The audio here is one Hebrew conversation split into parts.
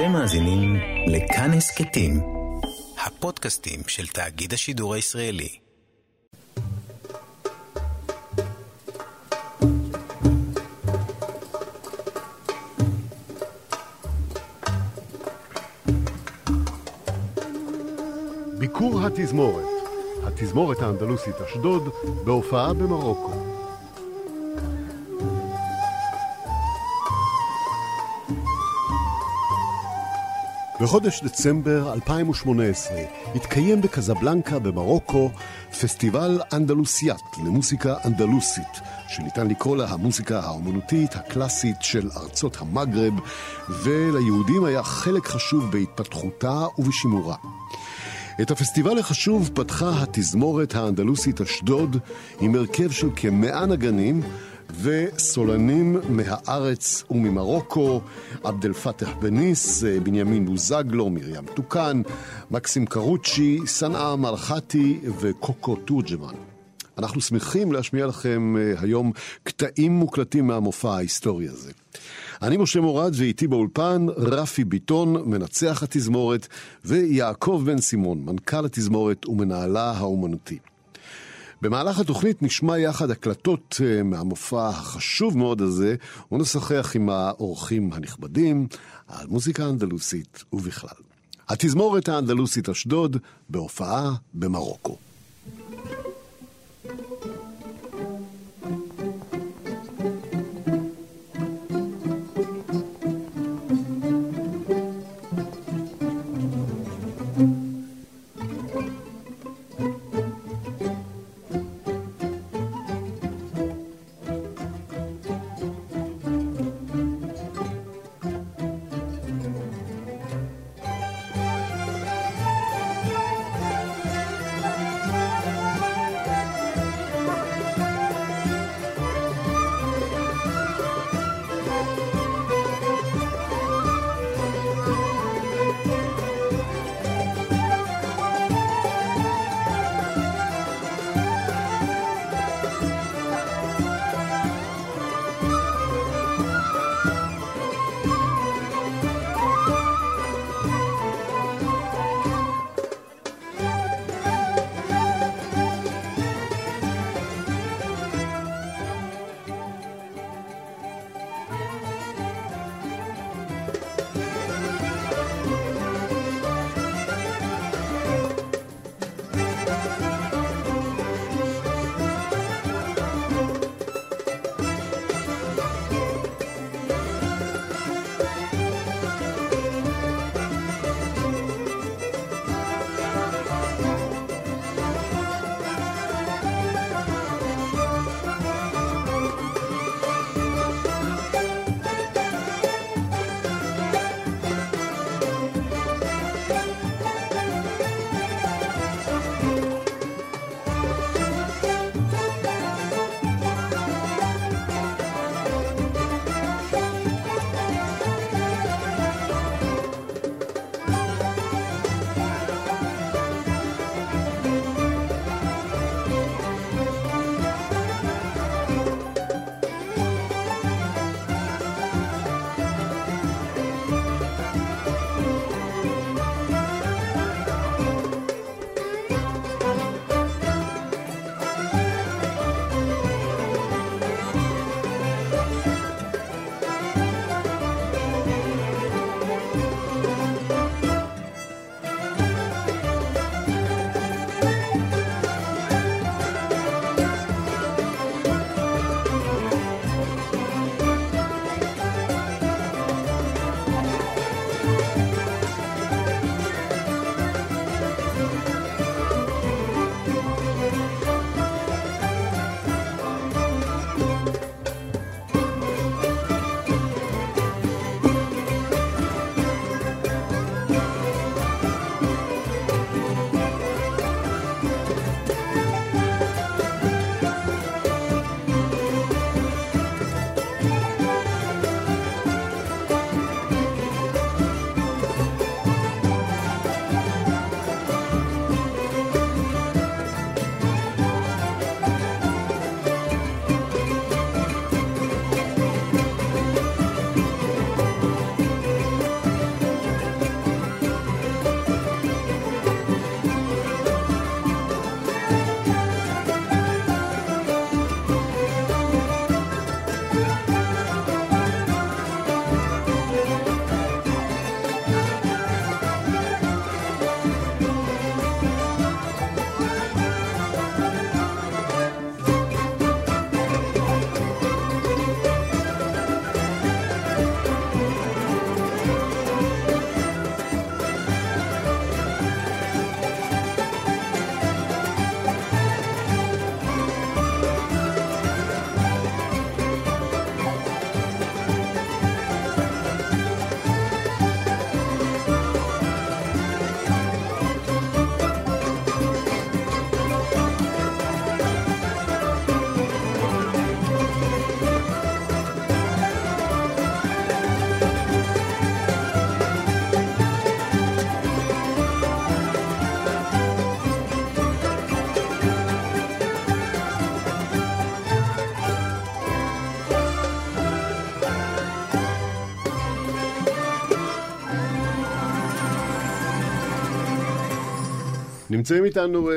אתם מאזינים לכאן הסכתים, הפודקאסטים של תאגיד השידור הישראלי. ביקור התזמורת, התזמורת האנדלוסית אשדוד, בהופעה במרוקו. בחודש דצמבר 2018 התקיים בקזבלנקה במרוקו פסטיבל אנדלוסיאט למוסיקה אנדלוסית, שניתן לקרוא לה המוסיקה האומנותית הקלאסית של ארצות המגרב, וליהודים היה חלק חשוב בהתפתחותה ובשימורה. את הפסטיבל החשוב פתחה התזמורת האנדלוסית אשדוד עם הרכב של כמאה נגנים וסולנים מהארץ וממרוקו, עבד אל פתח בניס, בנימין בוזגלו, מרים טוקן, מקסים קרוצ'י, סנאה מלכתי וקוקו תורג'מן. אנחנו שמחים להשמיע לכם אה, היום קטעים מוקלטים מהמופע ההיסטורי הזה. אני משה מורד ואיתי באולפן רפי ביטון, מנצח התזמורת, ויעקב בן סימון, מנכ"ל התזמורת ומנהלה האומנותי. במהלך התוכנית נשמע יחד הקלטות אה, מהמופע החשוב מאוד הזה, ונשחח עם האורחים הנכבדים על מוזיקה אנדלוסית ובכלל. התזמורת האנדלוסית אשדוד בהופעה במרוקו. נמצאים איתנו uh,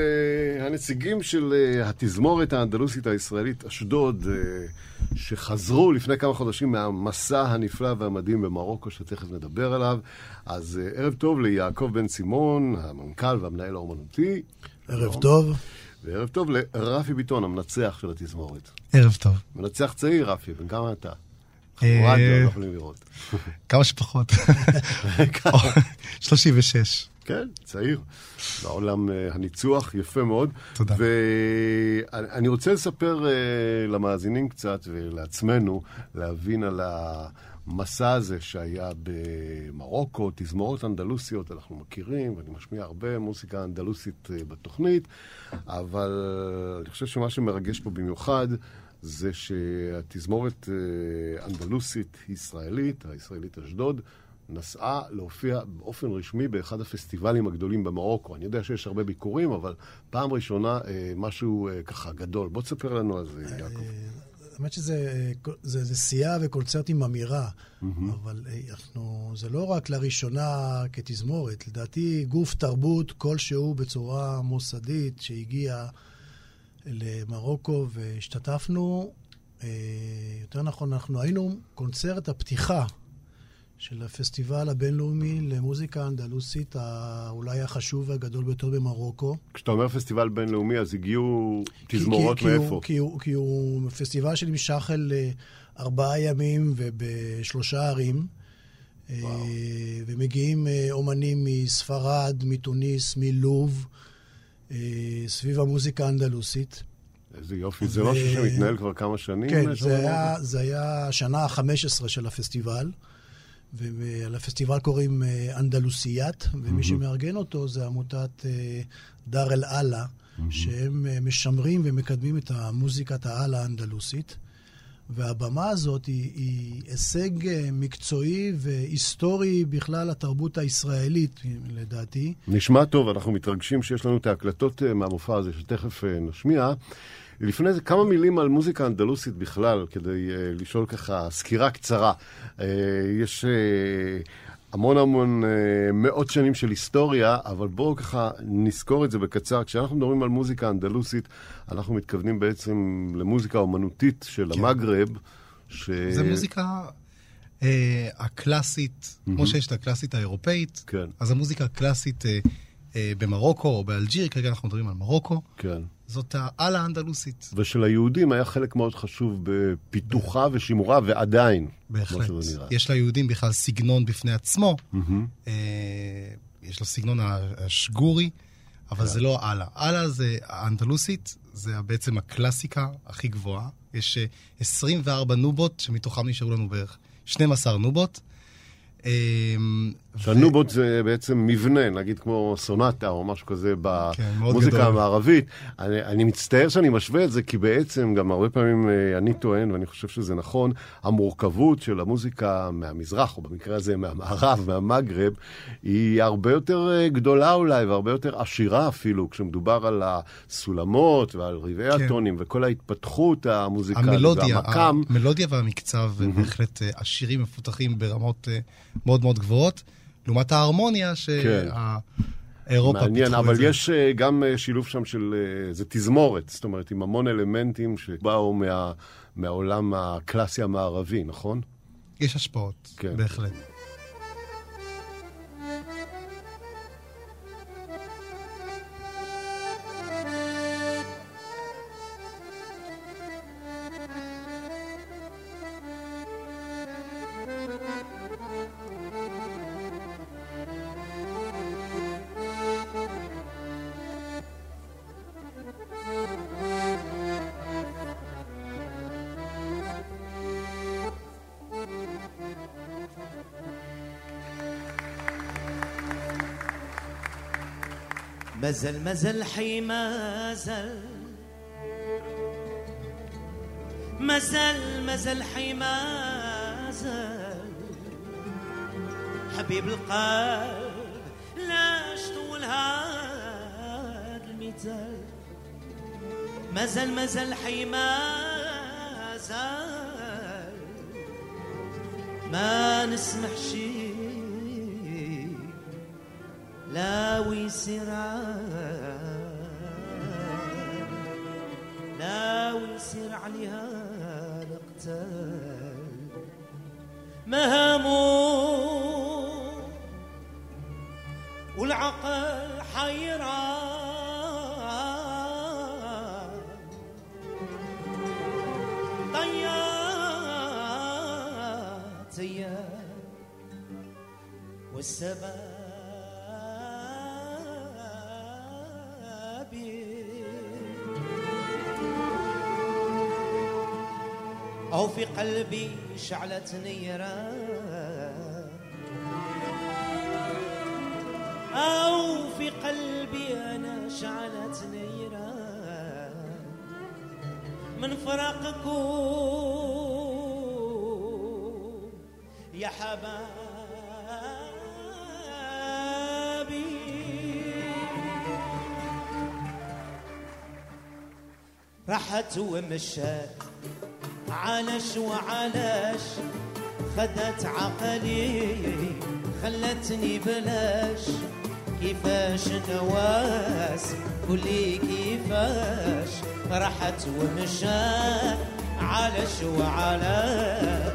הנציגים של uh, התזמורת האנדלוסית הישראלית אשדוד, uh, שחזרו לפני כמה חודשים מהמסע הנפלא והמדהים במרוקו, שתכף נדבר עליו. אז uh, ערב טוב ליעקב בן סימון, המנכ"ל והמנהל האומנותי. ערב טוב. וערב טוב לרפי ביטון, המנצח של התזמורת. ערב טוב. מנצח צעיר, רפי, בן כמה אתה? אה, רדיו, לא יכולים לראות. כמה שפחות. 36. כן, צעיר. בעולם אה, הניצוח, יפה מאוד. תודה. ואני רוצה לספר אה, למאזינים קצת ולעצמנו, להבין על המסע הזה שהיה במרוקו, תזמורות אנדלוסיות, אנחנו מכירים, ואני משמיע הרבה מוזיקה אנדלוסית אה, בתוכנית, אבל אני חושב שמה שמרגש פה במיוחד זה שהתזמורת אנדלוסית ישראלית, הישראלית אשדוד, נסעה להופיע באופן רשמי באחד הפסטיבלים הגדולים במרוקו. אני יודע שיש הרבה ביקורים, אבל פעם ראשונה אה, משהו אה, ככה גדול. בוא תספר לנו על זה, יעקב. האמת שזה זה, זה שיאה וקונצרט עם אמירה, mm-hmm. אבל אנחנו, זה לא רק לראשונה כתזמורת. לדעתי, גוף תרבות כלשהו בצורה מוסדית שהגיע למרוקו והשתתפנו, יותר נכון, אנחנו היינו קונצרט הפתיחה של הפסטיבל הבינלאומי למוזיקה אנדלוסית, אולי החשוב והגדול ביותר במרוקו. כשאתה אומר פסטיבל בינלאומי, אז הגיעו תזמורות כי, כי, מאיפה? כי, הוא, כי הוא פסטיבל שנמשך אל אה, ארבעה ימים ובשלושה ערים. אה, וואו. ומגיעים אה, אומנים מספרד, מתוניס, מלוב, סביב המוזיקה האנדלוסית. איזה יופי, זה משהו שמתנהל כבר כמה שנים? כן, זה היה, זה היה השנה ה-15 של הפסטיבל. ולפסטיבל קוראים אה, אנדלוסיית, ומי mm-hmm. שמארגן אותו זה עמותת אה, דאר אל-עלה, mm-hmm. שהם אה, משמרים ומקדמים את המוזיקת העל האנדלוסית. והבמה הזאת היא, היא הישג מקצועי והיסטורי בכלל לתרבות הישראלית, לדעתי. נשמע טוב, אנחנו מתרגשים שיש לנו את ההקלטות מהמופע הזה, שתכף נשמיע. לפני זה כמה מילים על מוזיקה אנדלוסית בכלל, כדי uh, לשאול ככה סקירה קצרה. Uh, יש uh, המון המון uh, מאות שנים של היסטוריה, אבל בואו ככה נזכור את זה בקצר. כשאנחנו מדברים על מוזיקה אנדלוסית, אנחנו מתכוונים בעצם למוזיקה אומנותית של כן. המגרב. ש... זה מוזיקה uh, הקלאסית, mm-hmm. כמו שיש את הקלאסית האירופאית, כן. אז המוזיקה הקלאסית uh, uh, במרוקו או באלג'יר, כרגע אנחנו מדברים על מרוקו. כן. זאת העל האנדלוסית. ושל היהודים היה חלק מאוד חשוב בפיתוחה ושימורה, ועדיין. בהחלט. יש ליהודים בכלל סגנון בפני עצמו. Mm-hmm. יש לו סגנון השגורי, אבל זה לא אללה. אללה זה האנדלוסית, זה בעצם הקלאסיקה הכי גבוהה. יש 24 אה, נובות, שמתוכם נשארו לנו בערך 12 נובות. שהנובות זה בעצם מבנה, נגיד כמו סונטה או משהו כזה כן, במוזיקה המערבית. אני, אני מצטער שאני משווה את זה, כי בעצם גם הרבה פעמים אה, אני טוען, ואני חושב שזה נכון, המורכבות של המוזיקה מהמזרח, או במקרה הזה מהמערב, מהמגרב, היא הרבה יותר אה, גדולה אולי, והרבה יותר עשירה אפילו, כשמדובר על הסולמות ועל רבעי כן. הטונים וכל ההתפתחות המוזיקלית המלודיה, והמקם. המלודיה והמקצב mm-hmm. בהחלט אה, עשירים מפותחים ברמות מאוד מאוד גבוהות. לעומת ההרמוניה שהאירופה כן. מעניין, אבל זה. יש אה, גם אה, שילוב שם של, אה, זה תזמורת, זאת אומרת, עם המון אלמנטים שבאו מה, מהעולם הקלאסי המערבי, נכון? יש השפעות, כן. בהחלט. مازال مازال حي مازال مازال مازال حي مازال. حبيب القلب لاش طول هاد المثال. مازال مازال حي مازال. ما نسمح شي والسباب أو في قلبي شعلة نيران أو في قلبي أنا شعلة نيران من فراقكم يا حبابي. راحت ومشات عالش وعالش خدت عقلي خلتني بلاش كيفاش نواس؟ قولي كيفاش؟ راحت ومشات عالش وعالش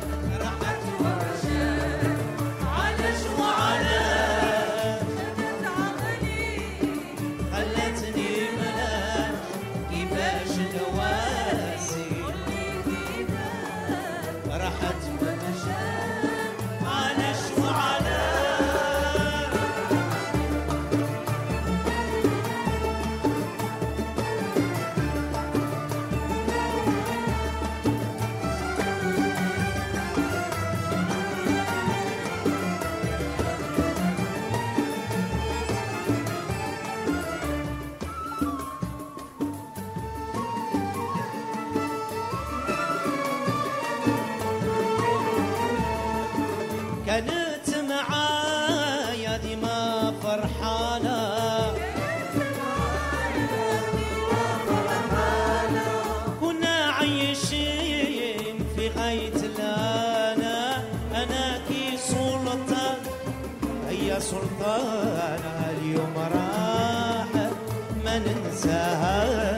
يا سلطان اليوم راحت ما ننساها.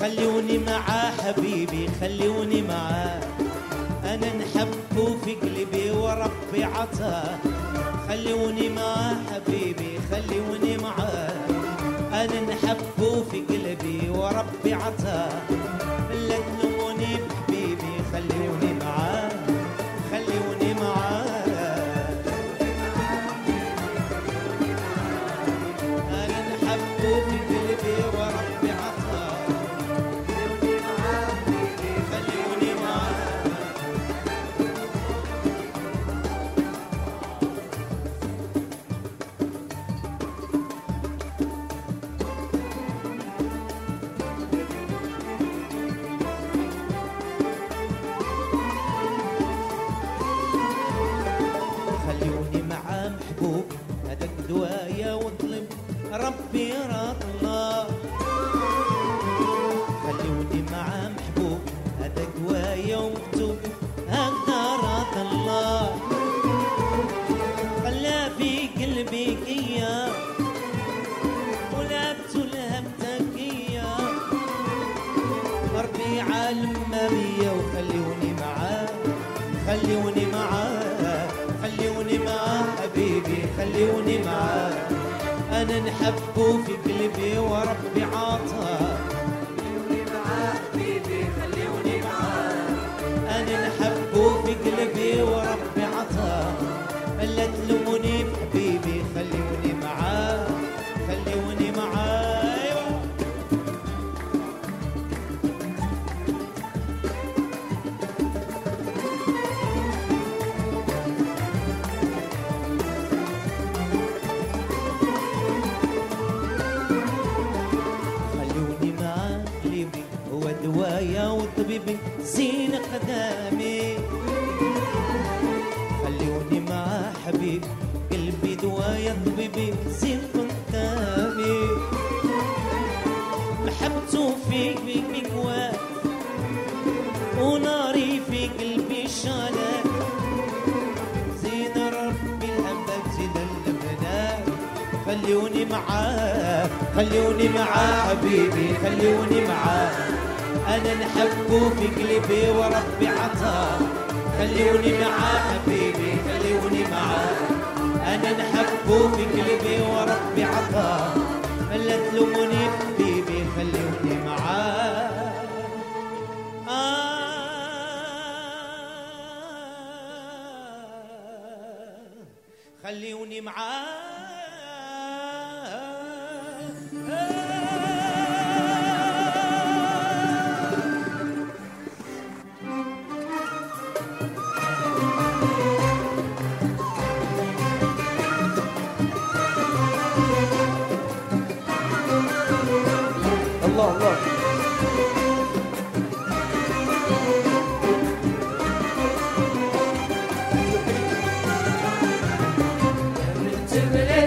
خلوني معاه حبيبي خلوني معاه. أنا نحبه في قلبي وربي عطاه خلوني معاه حبيبي خلوني معاه. أنا نحبه في قلبي وربي عطاه خلوني معاه أنا نحبه في قلبي وربي عطاه Amen.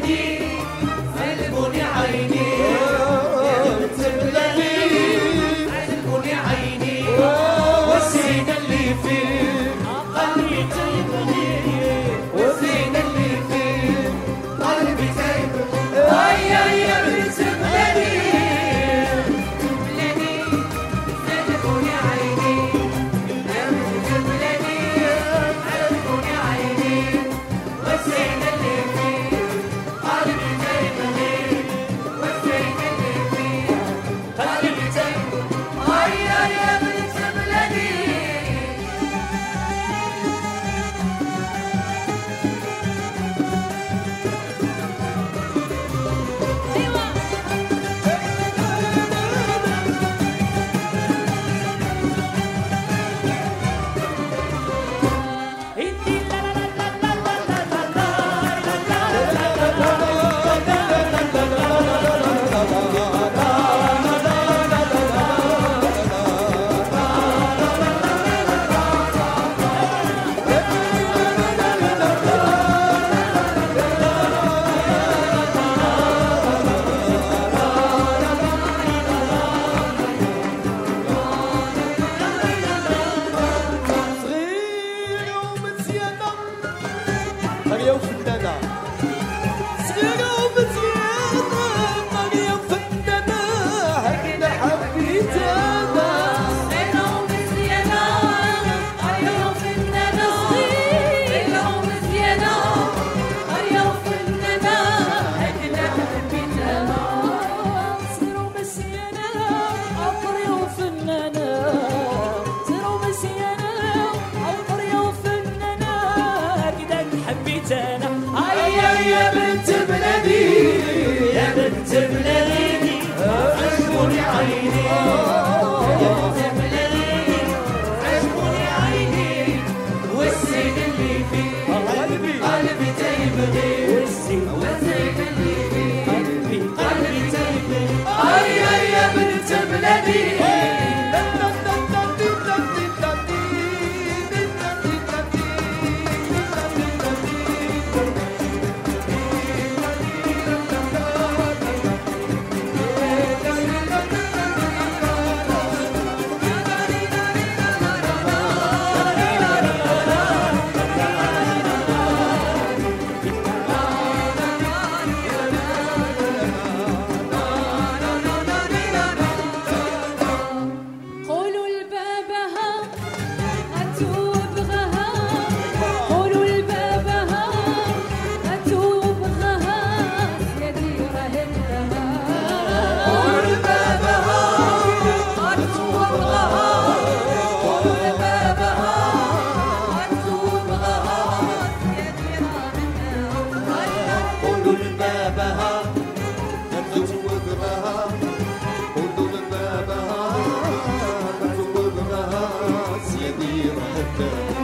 Yeah.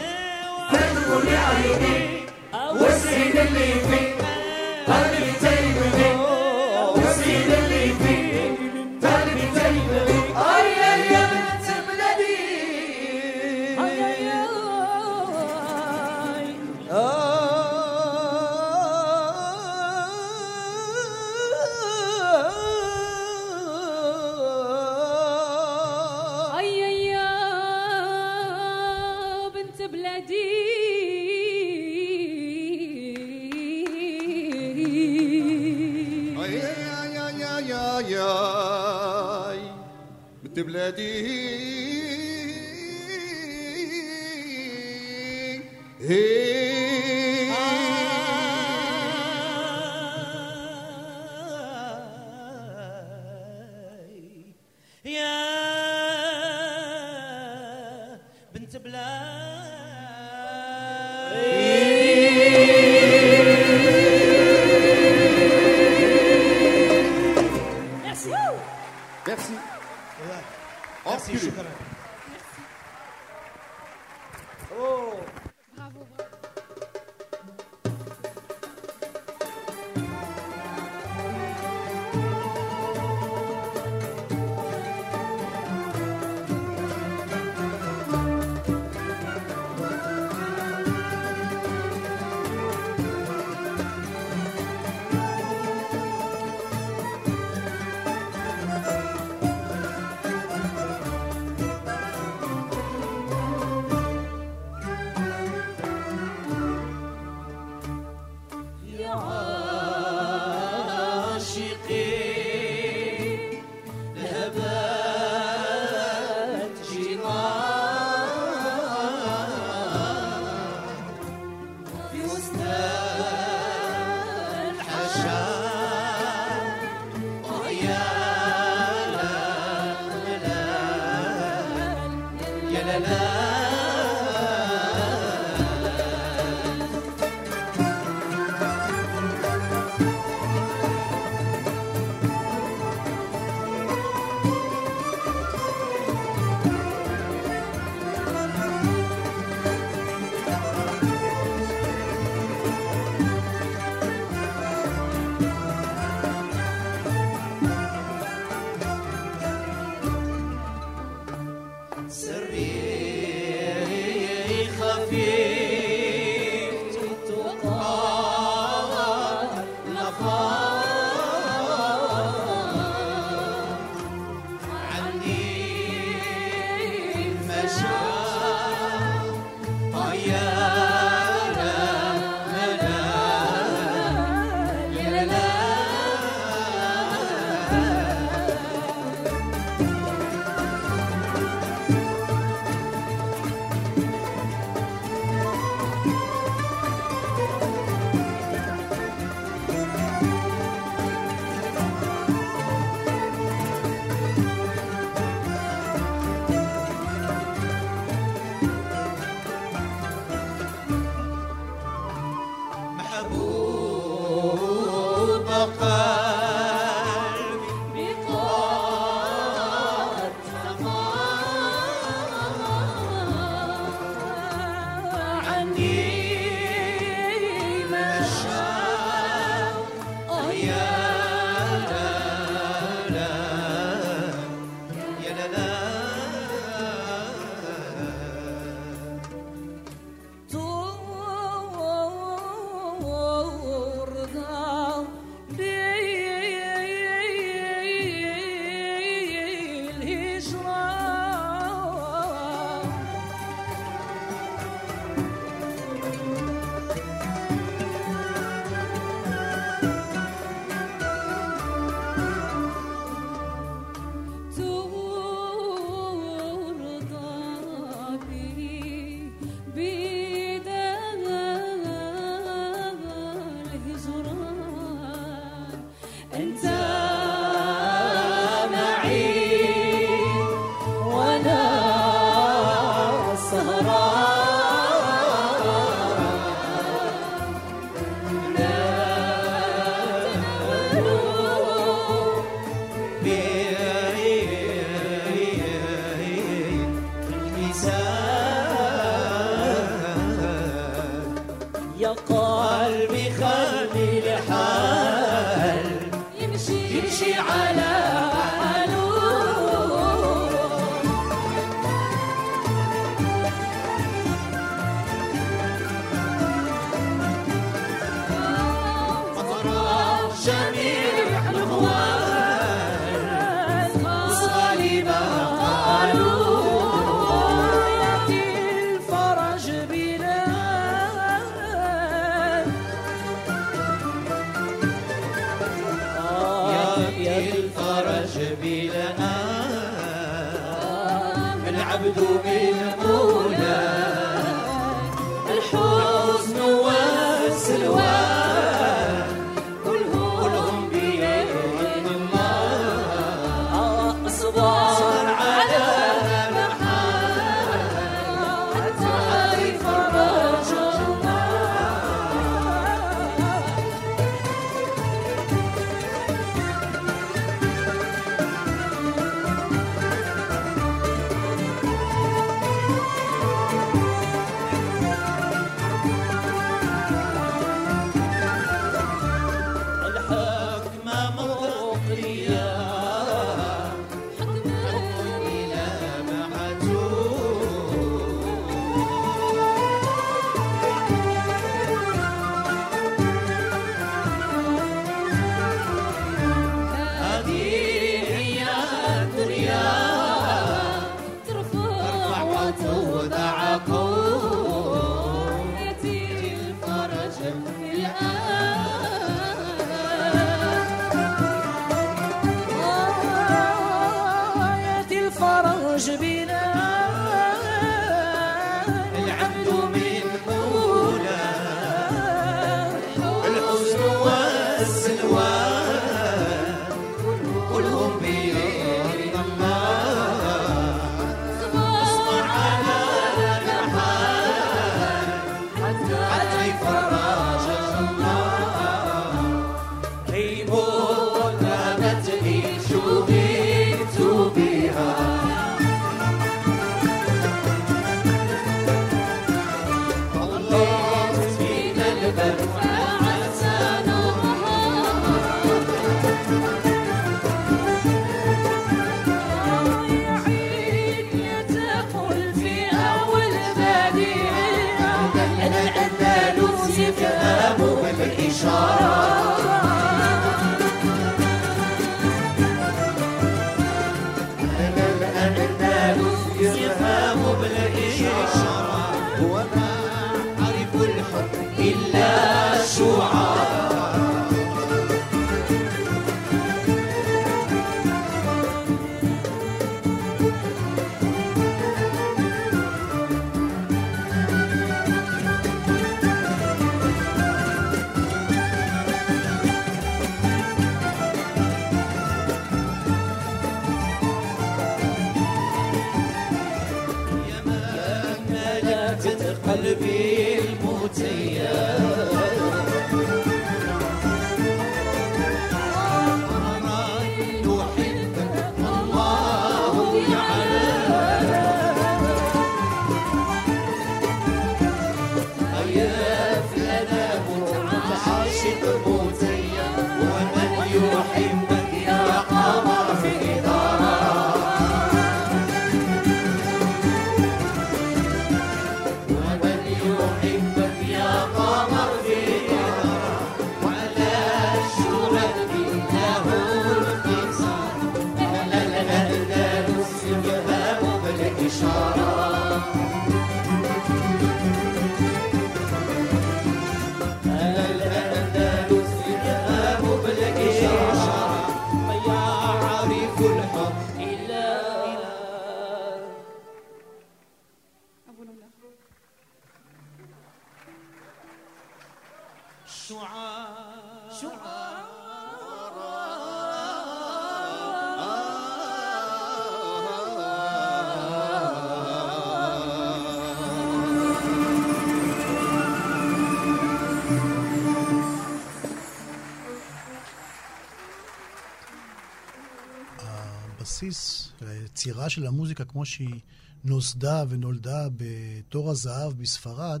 הבסיס, היצירה של המוזיקה כמו שהיא נוסדה ונולדה בתור הזהב בספרד,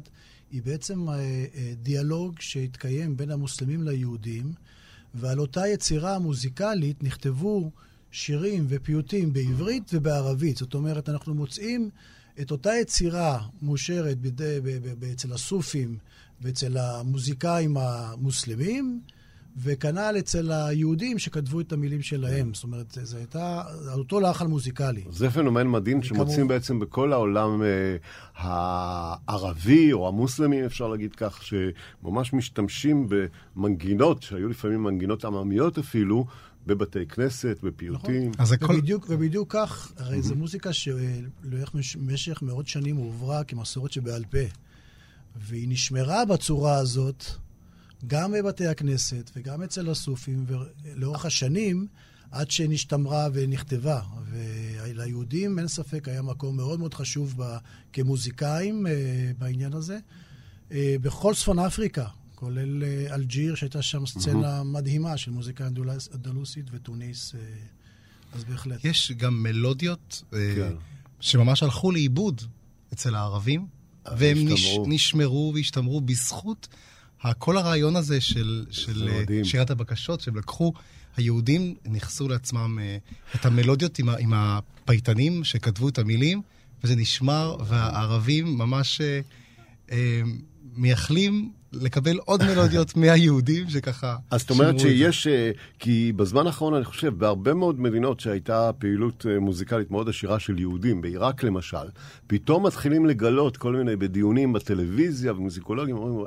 היא בעצם אה, אה, דיאלוג שהתקיים בין המוסלמים ליהודים, ועל אותה יצירה מוזיקלית נכתבו שירים ופיוטים בעברית ובערבית. זאת אומרת, אנחנו מוצאים את אותה יצירה מאושרת אצל הסופים ואצל המוזיקאים המוסלמים, וכנ"ל אצל היהודים שכתבו את המילים שלהם. זאת אומרת, זו הייתה, על אותו לחן מוזיקלי. זה פנומן מדהים שמוצאים בעצם בכל העולם אה, הערבי או המוסלמי, אפשר להגיד כך, שממש משתמשים במנגינות, שהיו לפעמים מנגינות עממיות אפילו, בבתי כנסת, בפיוטים. נכון. אז הכל... ובדיוק, ובדיוק כך, הרי זו מוזיקה שבמשך מאות שנים הועברה כמסורת שבעל פה. והיא נשמרה בצורה הזאת גם בבתי הכנסת וגם אצל הסופים, ולאורך השנים, עד שנשתמרה ונכתבה. וליהודים, אין ספק, היה מקום מאוד מאוד חשוב ב, כמוזיקאים אה, בעניין הזה. אה, בכל צפון אפריקה, כולל אה, אלג'יר, שהייתה שם סצנה mm-hmm. מדהימה של מוזיקה אנדלוסית ותוניס, אז בהחלט. יש גם מלודיות כן. שממש הלכו לאיבוד אצל הערבים, והם נש, נשמרו והשתמרו בזכות כל הרעיון הזה של, של שירת הבקשות, שהם לקחו, היהודים נכסו לעצמם את המלודיות עם, עם הפייטנים שכתבו את המילים, וזה נשמר, והערבים ממש אה, מייחלים לקבל עוד מלודיות מהיהודים שככה... אז זאת אומרת שיש, אה, כי בזמן האחרון אני חושב, בהרבה מאוד מדינות שהייתה פעילות אה, מוזיקלית מאוד עשירה של יהודים, בעיראק למשל, פתאום מתחילים לגלות כל מיני, בדיונים בטלוויזיה ומוזיקולוגים, אומרים,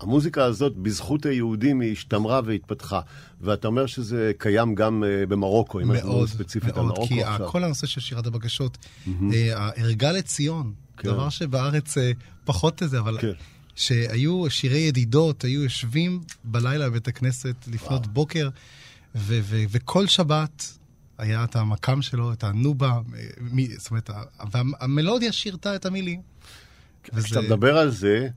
המוזיקה הזאת, בזכות היהודים, היא השתמרה והתפתחה. ואתה אומר שזה קיים גם uh, במרוקו, אם אנחנו מדברים ספציפית על מרוקו כי עכשיו. כי כל הנושא של שירת הבקשות, mm-hmm. uh, הערגה לציון, כן. דבר שבארץ uh, פחות איזה, אבל... כן. שהיו שירי ידידות, היו יושבים בלילה בבית הכנסת לפנות וואו. בוקר, ו- ו- וכל שבת היה את המקם שלו, את הנובה, מ- זאת אומרת, והמלודיה שירתה את המילים. כשאתה וזה... מדבר על זה, אה,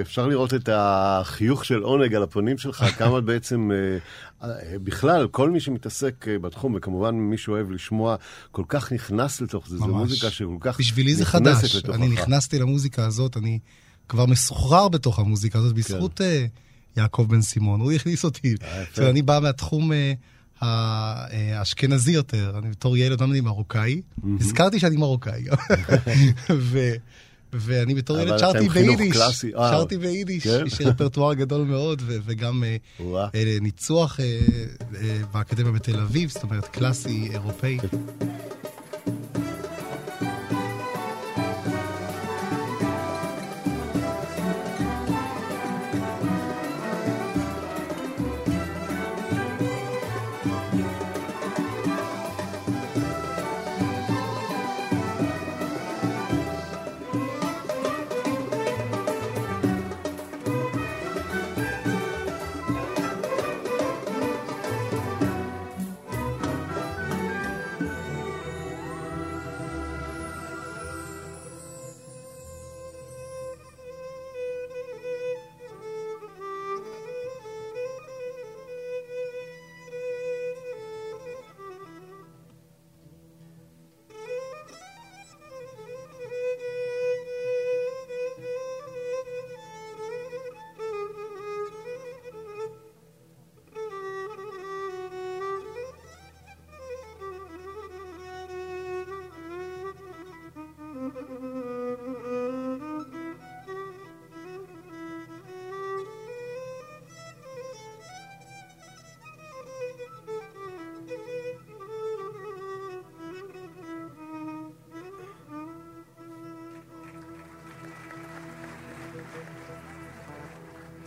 אפשר לראות את החיוך של עונג על הפנים שלך, כמה בעצם, אה, אה, בכלל, כל מי שמתעסק בתחום, וכמובן מי שאוהב לשמוע, כל כך נכנס לתוך זה. זו מוזיקה שכל כך בשבילי זה חדש. אני נכנסתי למוזיקה הזאת, אני כבר מסוחרר בתוך המוזיקה הזאת, בזכות כן. יעקב בן סימון, הוא הכניס אותי. אני בא מהתחום... האשכנזי יותר, אני בתור ילד, אני מרוקאי, הזכרתי שאני מרוקאי. ואני בתור ילד שרתי ביידיש, אה, שרתי ביידיש, כן? יש רפרטואר גדול מאוד, וגם אה, אה, ניצוח באקדמיה בתל אביב, זאת אומרת קלאסי אירופאי.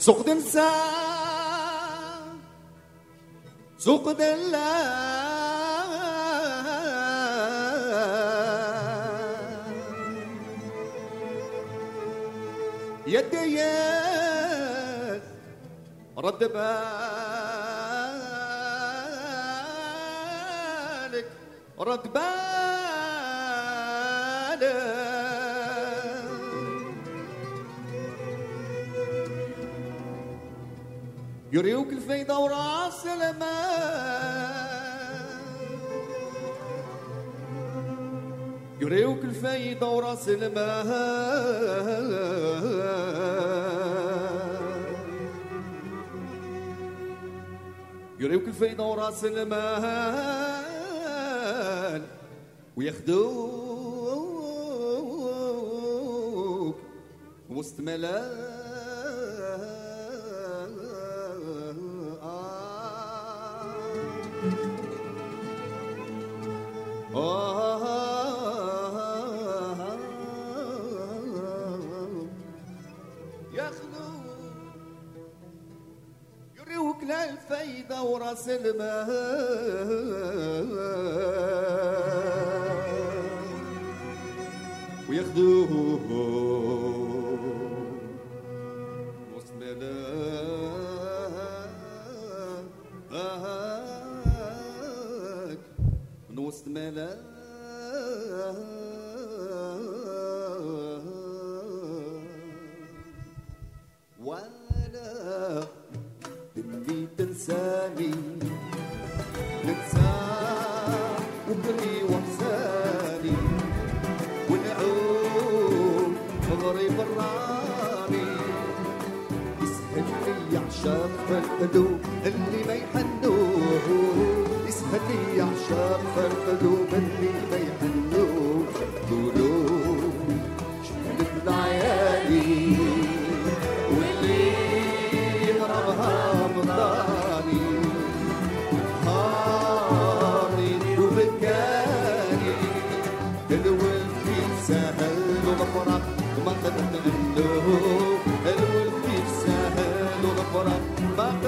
سوق دنسا سوق دلا يديك رد بالك رد بالك. يوريوك الفايدة ورأس المال. يوريوك الفايدة ورأس المال. يوريوك الفايدة ورأس المال. وياخدوك وسط ملاك. cinema.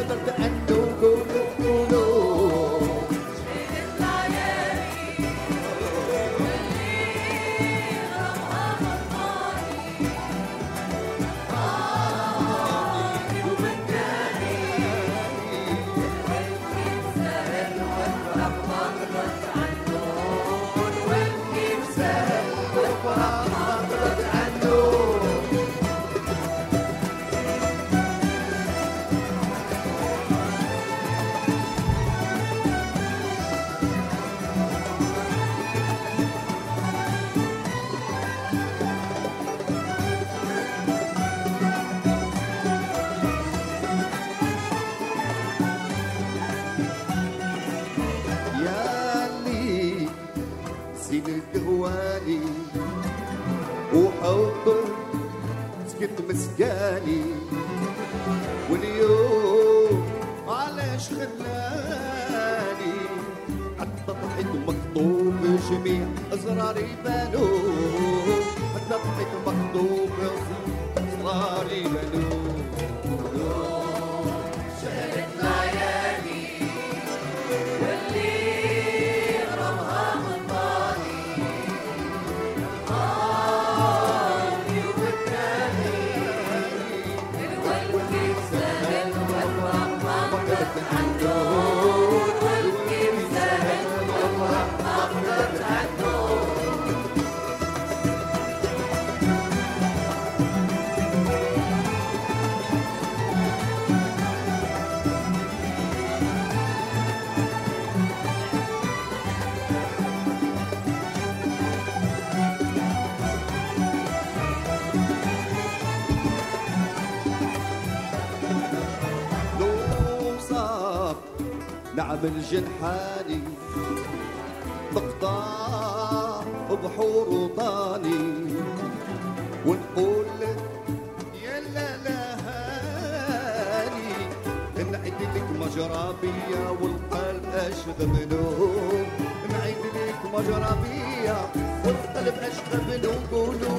덜덜덜 بالجنحاني جنحاني بحور وطاني ونقول يا لا لا هاني نعيد لك مجرابية والقلب أشد منه نعيد لك مجرابية والقلب أشد منه قولوا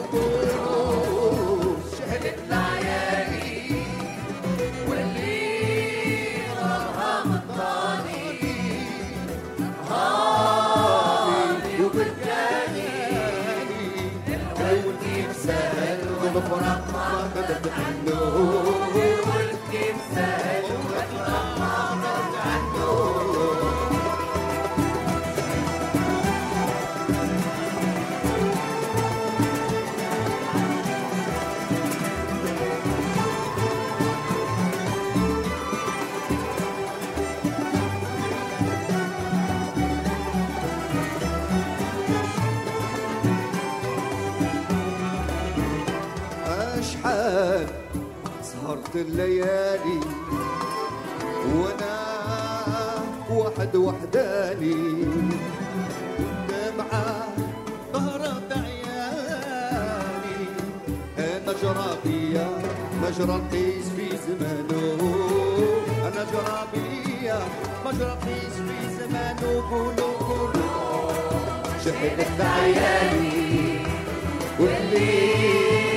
واحد وحداني. والدمعة ظهرت عياني مجرى بيا مجرى القيس في زمانه. أنا جرى بيا مجرى القيس في زمانه. قولوا قولوا شحنت عياني واللي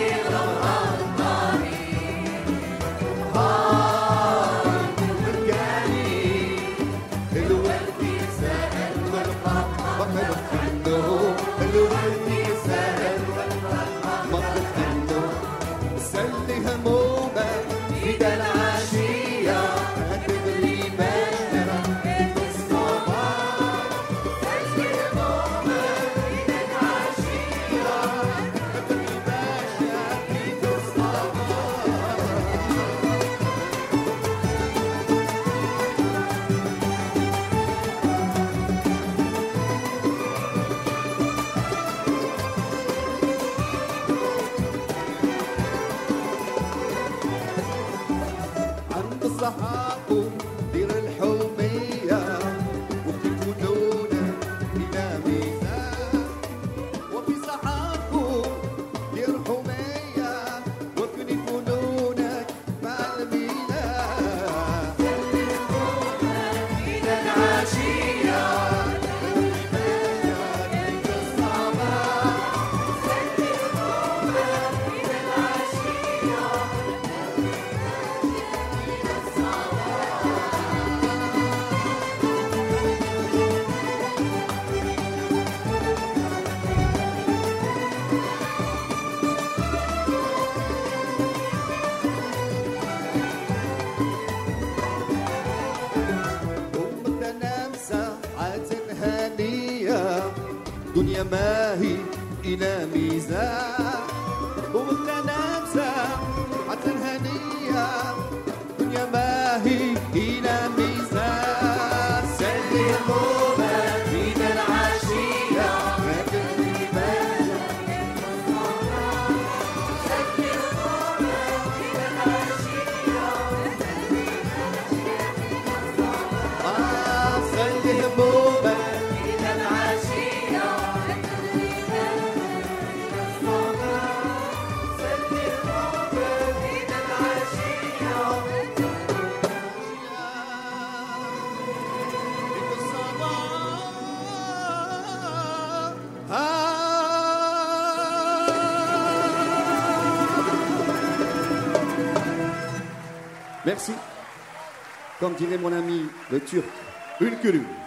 dirait mon ami le turc, une culure.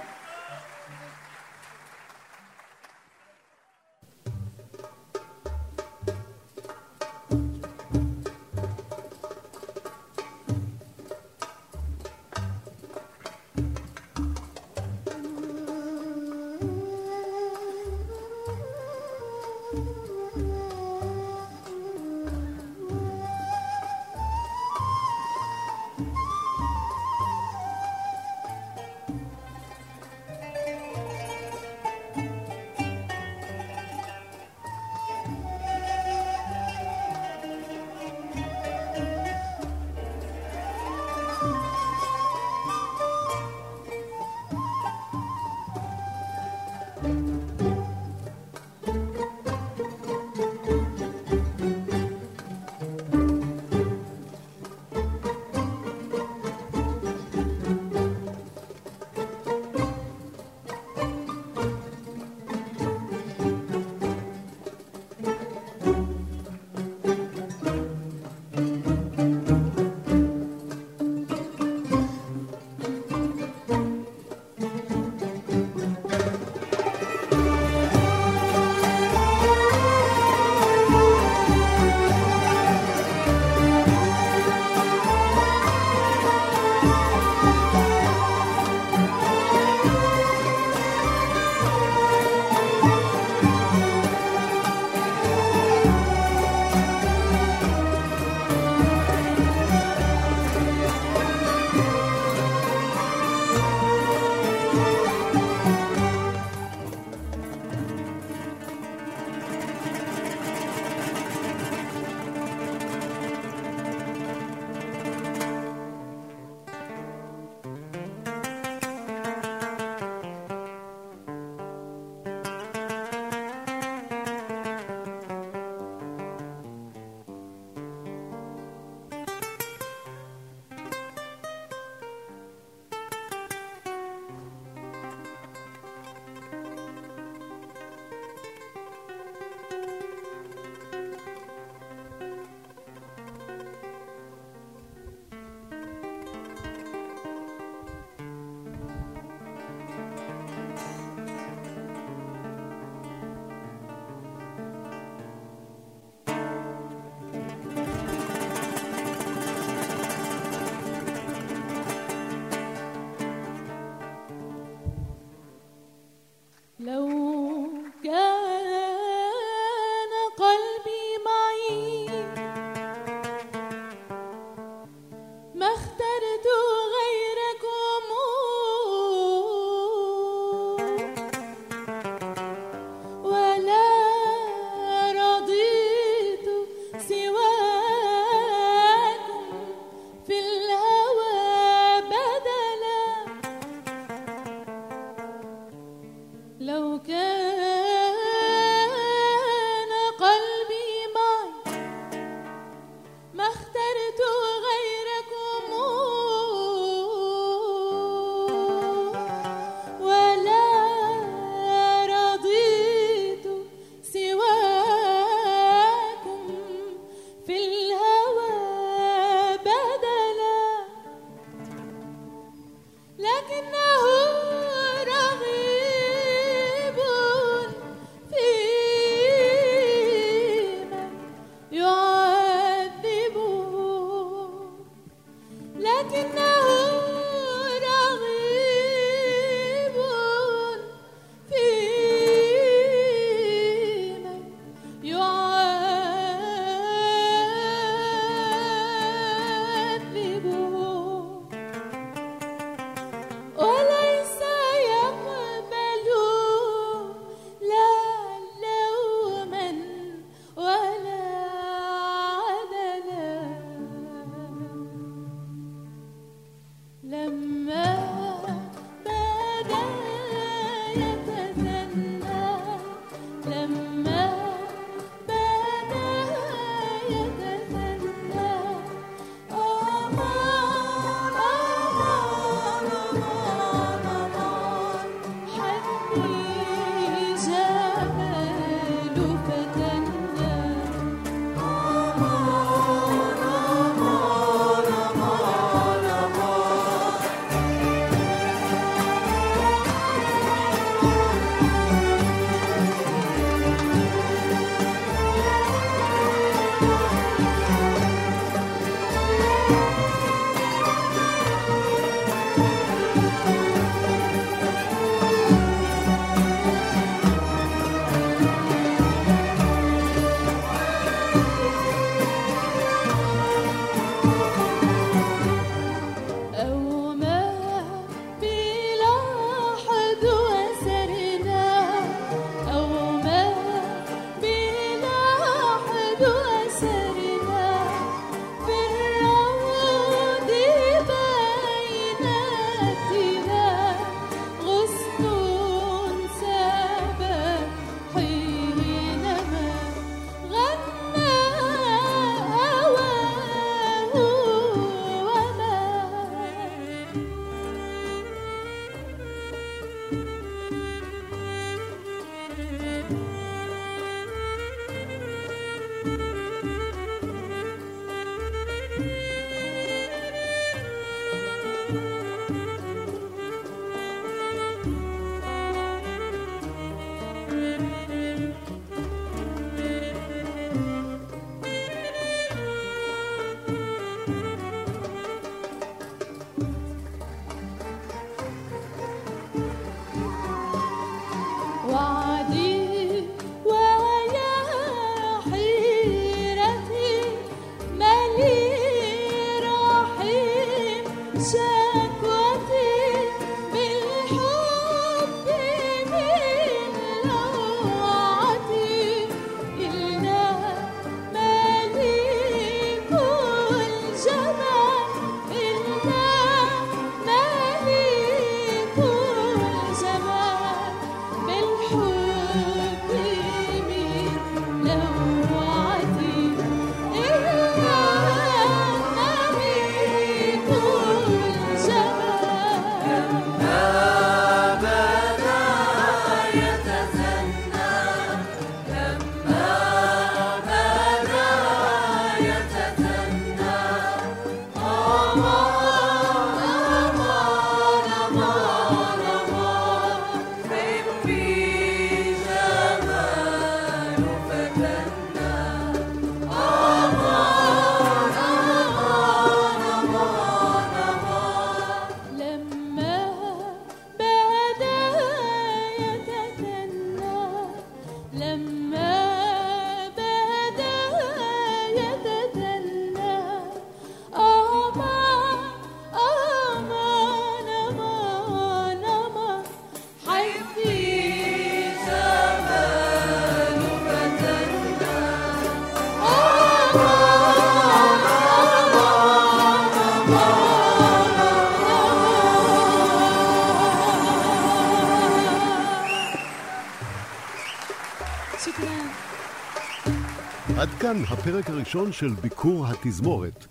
כאן הפרק הראשון של ביקור התזמורת.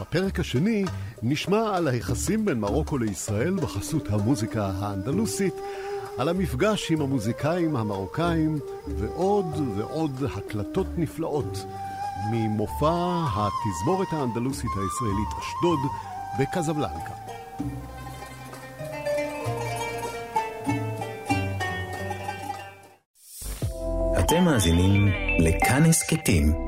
בפרק השני נשמע על היחסים בין מרוקו לישראל בחסות המוזיקה האנדלוסית, על המפגש עם המוזיקאים המרוקאים ועוד ועוד הקלטות נפלאות ממופע התזמורת האנדלוסית הישראלית אשדוד בקזבלנקה. אתם מאזינים לכאן הסכתים,